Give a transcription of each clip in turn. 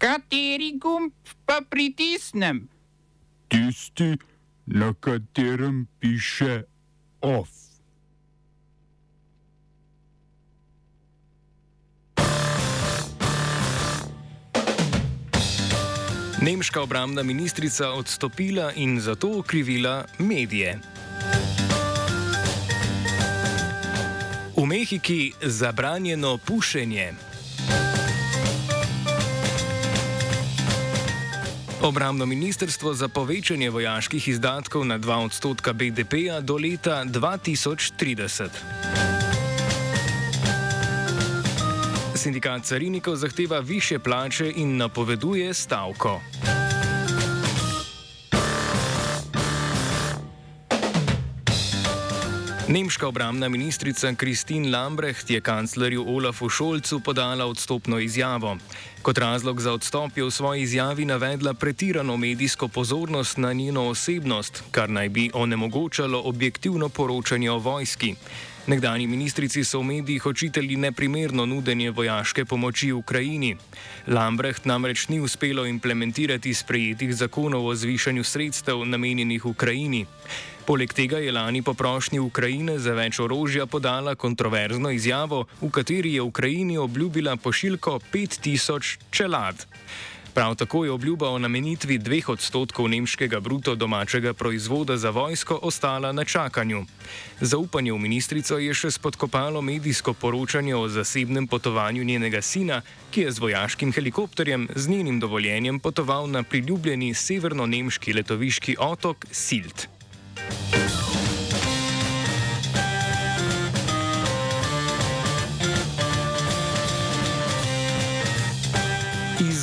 Kateri gumb pa pritisnem? Tisti, na katerem piše OF. Nemška obrambna ministrica odstopila in zato okrivila medije. V Mehiki zabranjeno pušenje. Obrambno ministrstvo za povečanje vojaških izdatkov na 2 odstotka BDP-ja do leta 2030. Sindikat carinikov zahteva više plače in napoveduje stavko. Nemška obramna ministrica Kristin Lambrecht je kanclerju Olafu Šolcu podala odstopno izjavo. Kot razlog za odstop je v svoji izjavi navedla pretirano medijsko pozornost na njeno osebnost, kar naj bi onemogočalo objektivno poročanje o vojski. Nekdani ministrici so v medijih očitali neprimerno nudenje vojaške pomoči Ukrajini. Lambrecht namreč ni uspelo implementirati sprejetih zakonov o zvišanju sredstev namenjenih Ukrajini. Poleg tega je lani po prošnji Ukrajine za več orožja podala kontroverzno izjavo, v kateri je Ukrajini obljubila pošiljko 5000 čelad. Prav tako je obljuba o namenitvi dveh odstotkov nemškega bruto domačega proizvoda za vojsko ostala na čakanju. Zaupanje v ministrico je še spodkopalo medijsko poročanje o zasebnem potovanju njenega sina, ki je z vojaškim helikopterjem z njenim dovoljenjem potoval na priljubljeni severno-nemški letoviški otok Silt.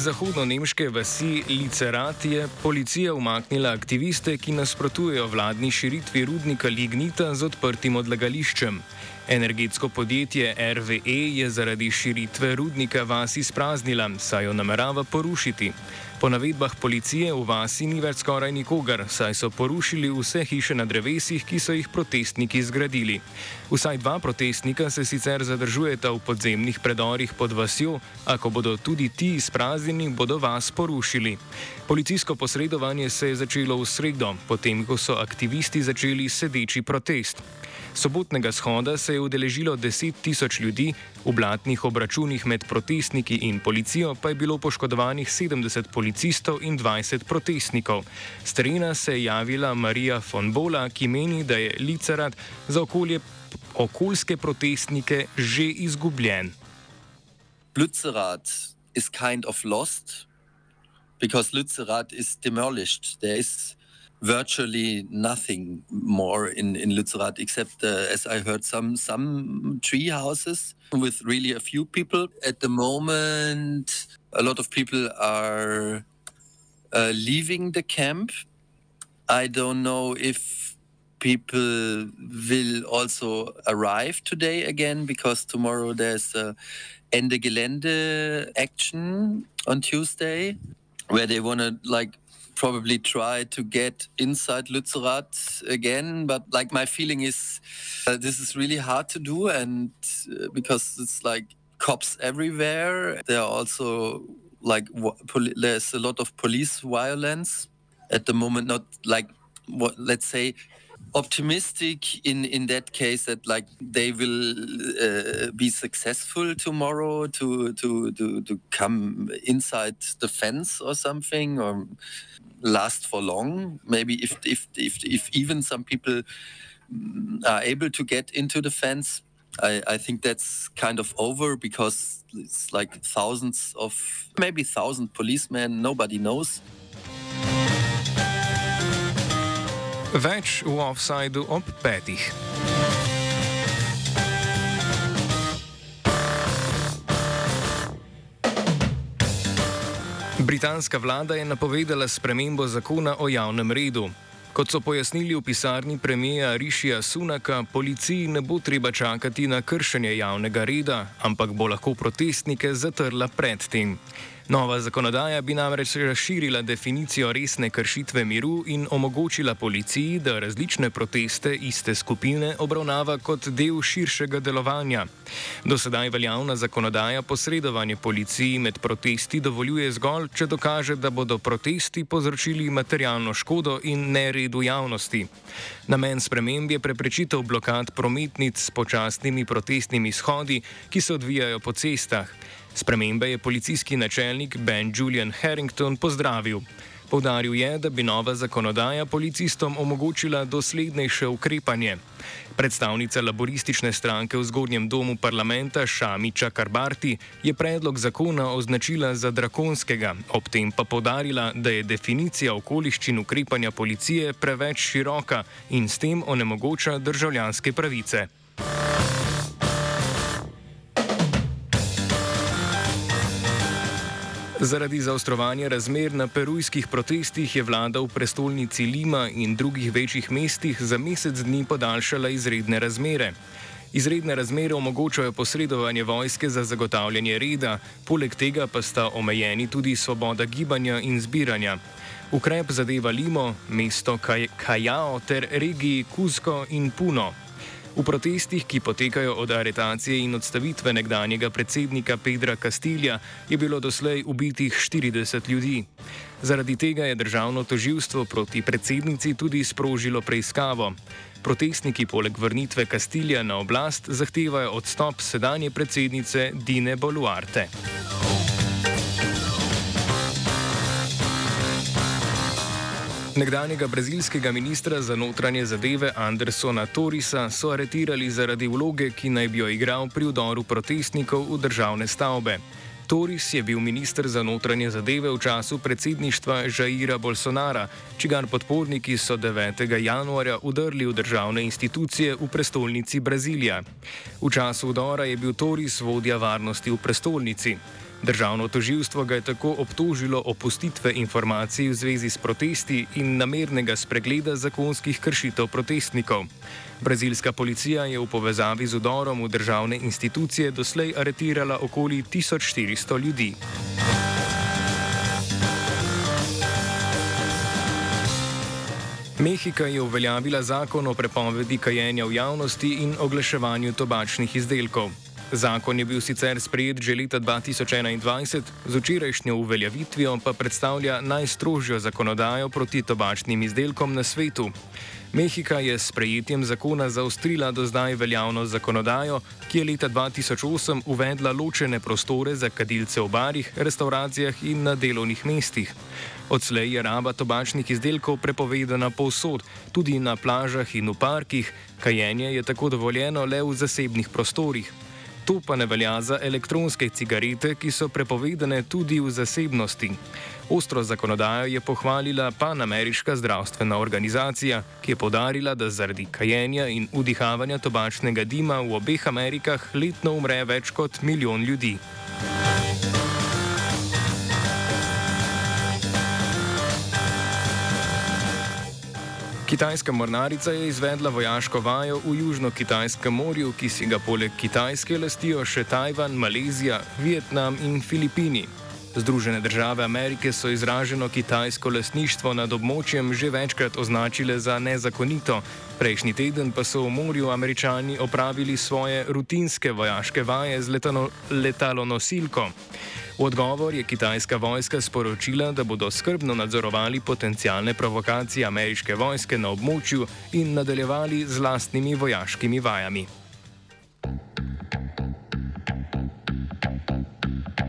Zahodno-nemške vasi Licerat je policija umaknila aktiviste, ki nasprotujejo vladni širitvi rudnika Lignita z odprtim odlagališčem. Energetsko podjetje RVE je zaradi širitve rudnika vas izpraznila, saj jo namerava porušiti. Po navedbah policije v vasi ni več skoraj nikogar, saj so porušili vse hiše na drevesih, ki so jih protestniki zgradili. Vsaj dva protestnika se sicer zadržujeta v podzemnih predorih pod vasjo, a ko bodo tudi ti izpraznjeni, bodo vas porušili. Policijsko posredovanje se je začelo v sredo, potem ko so aktivisti začeli sedeči protest. Sobotnega shoda se je udeležilo 10 tisoč ljudi, v blatnih obračunih med protestniki in policijo pa je bilo poškodovanih 70 policistov in 20 protestnikov. S terena se je javila Marija von Bola, ki meni, da je Licerat za okolje, okoljske protestnike že izgubljen. Licerat je kind of lost, because Licerat is demolished. There is virtually nothing more in in Lützerath except uh, as I heard some some tree houses with really a few people. At the moment a lot of people are uh, leaving the camp. I don't know if people will also arrive today again because tomorrow there's a Ende Gelände action on Tuesday where they want to like probably try to get inside Lützerath again. But like my feeling is, uh, this is really hard to do, and uh, because it's like cops everywhere. There are also like there's a lot of police violence at the moment. Not like what let's say optimistic in in that case that like they will uh, be successful tomorrow to to to to come inside the fence or something or last for long. Maybe if if if, if even some people mm, are able to get into the fence, I, I think that's kind of over because it's like thousands of maybe thousand policemen. Nobody knows. Več v offsajdu ob petih. Britanska vlada je napovedala spremembo zakona o javnem redu. Kot so pojasnili v pisarni premijeja Rišija Sunaka, policiji ne bo treba čakati na kršenje javnega reda, ampak bo lahko protestnike zatrla predtem. Nova zakonodaja bi namreč razširila definicijo resne kršitve miru in omogočila policiji, da različne proteste iste skupine obravnava kot del širšega delovanja. Do sedaj veljavna zakonodaja posredovanje policiji med protesti dovoljuje zgolj, če dokaže, da bodo protesti povzročili materialno škodo in nered v javnosti. Namen sprememb je preprečitev blokad prometnic s počasnimi protestnimi shodi, ki se odvijajo po cestah. Spremembe je policijski načelnik Ben Julian Harrington pozdravil. Povdaril je, da bi nova zakonodaja policistom omogočila doslednejše ukrepanje. Predstavnica laboristične stranke v zgodnjem domu parlamenta Šamiča Karbarti je predlog zakona označila za drakonskega, ob tem pa podarila, da je definicija okoliščin ukrepanja policije preveč široka in s tem onemogoča državljanske pravice. Zaradi zaostrovanja razmer na perujskih protestih je vlada v prestolnici Lima in drugih večjih mestih za mesec dni podaljšala izredne razmere. Izredne razmere omogočajo posredovanje vojske za zagotavljanje reda, poleg tega pa sta omejeni tudi svoboda gibanja in zbiranja. Ukrep zadeva Limo, mesto Kajao ter regiji Kuzko in Puno. V protestih, ki potekajo od aretacije in odstavitve nekdanjega predsednika Pedra Castilja, je bilo doslej ubitih 40 ljudi. Zaradi tega je državno toživstvo proti predsednici tudi sprožilo preiskavo. Protestniki poleg vrnitve Castilja na oblast zahtevajo odstop sedanje predsednice Dine Boluarte. Nekdanjega brazilskega ministra za notranje zadeve Andersona Torisa so aretirali zaradi vloge, ki naj bi jo igral pri udoru protestnikov v državne stavbe. Toris je bil minister za notranje zadeve v času predsedništva Žaira Bolsonara, čigar podporniki so 9. januarja udrli v državne institucije v prestolnici Brazilija. V času udora je bil Toris vodja varnosti v prestolnici. Državno toživstvo ga je tako obtožilo opustitve informacij v zvezi s protesti in namernega spregleda zakonskih kršitev protestnikov. Brazilska policija je v povezavi z udorom v državne institucije doslej aretirala okoli 1400 ljudi. Mehika je uveljavila zakon o prepovedi kajenja v javnosti in oglaševanju tobačnih izdelkov. Zakon je bil sicer sprejet že leta 2021, z včerajšnjo uveljavitvijo pa predstavlja najstrožjo zakonodajo proti tobačnim izdelkom na svetu. Mehika je s sprejetjem zakona zaostrila do zdaj veljavno zakonodajo, ki je leta 2008 uvedla ločene prostore za kadilce v barih, restauracijah in na delovnih mestih. Odslej je raba tobačnih izdelkov prepovedana povsod, tudi na plažah in v parkih, kajenje je tako dovoljeno le v zasebnih prostorih. To pa ne velja za elektronske cigarete, ki so prepovedane tudi v zasebnosti. Ostro zakonodajo je pohvalila Panameriška zdravstvena organizacija, ki je podarila, da zaradi kajenja in vdihavanja tobačnega dima v obeh Amerikah letno umre več kot milijon ljudi. Kitajska mornarica je izvedla vojaško vajo v Južno-Kitajskem morju, ki si ga poleg Kitajske lastijo še Tajvan, Malezija, Vietnam in Filipini. Združene države Amerike so izraženo kitajsko lasništvo nad območjem že večkrat označile za nezakonito. Prejšnji teden pa so v morju američani opravili svoje rutinske vojaške vaje z letalonosilko. V odgovor je kitajska vojska sporočila, da bodo skrbno nadzorovali potencijalne provokacije ameriške vojske na območju in nadaljevali z lastnimi vojaškimi vajami.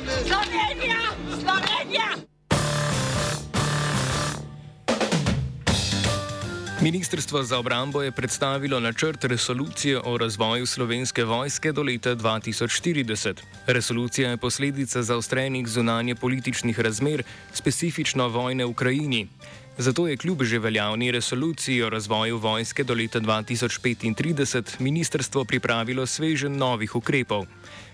Slovenija, Slovenija. Ministrstvo za obrambo je predstavilo načrt resolucije o razvoju slovenske vojske do leta 2040. Resolucija je posledica zaostrenih zunanje političnih razmer, specifično vojne v Ukrajini. Zato je kljub že veljavni resoluciji o razvoju vojske do leta 2035 ministrstvo pripravilo svežen novih ukrepov.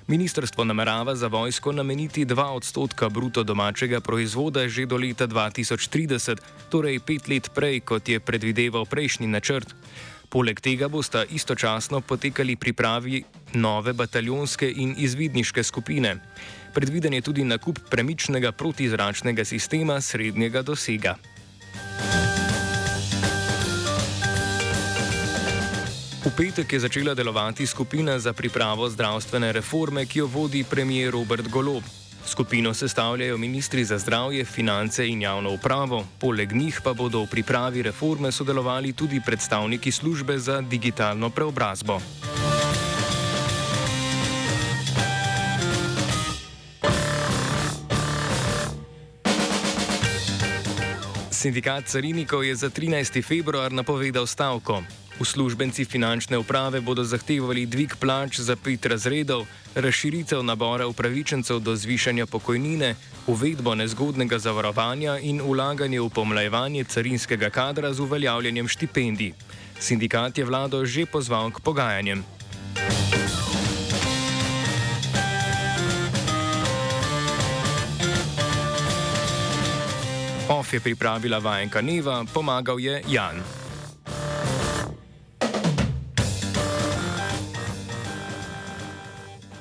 Ministrstvo namerava za vojsko nameniti 2 odstotka bruto domačega proizvoda že do leta 2030, torej pet let prej, kot je predvideval prejšnji načrt. Poleg tega bosta istočasno potekali pripravi nove bataljonske in izvidniške skupine. Predviden je tudi nakup premičnega protizračnega sistema srednjega dosega. V petek je začela delovati skupina za pripravo zdravstvene reforme, ki jo vodi premijer Robert Golob. Skupino sestavljajo ministri za zdravje, finance in javno upravo, poleg njih pa bodo v pripravi reforme sodelovali tudi predstavniki službe za digitalno preobrazbo. Sindikat carinikov je za 13. februar napovedal stavko. Uslužbenci finančne uprave bodo zahtevali dvig plač za pet razredov, razširitev nabora upravičencev do zvišanja pokojnine, uvedbo nezgodnega zavarovanja in ulaganje v pomlajevanje carinskega kadra z uveljavljanjem štipendij. Sindikat je vlado že pozval k pogajanjem. OF je pripravila vajenka Neva, pomagal je Jan.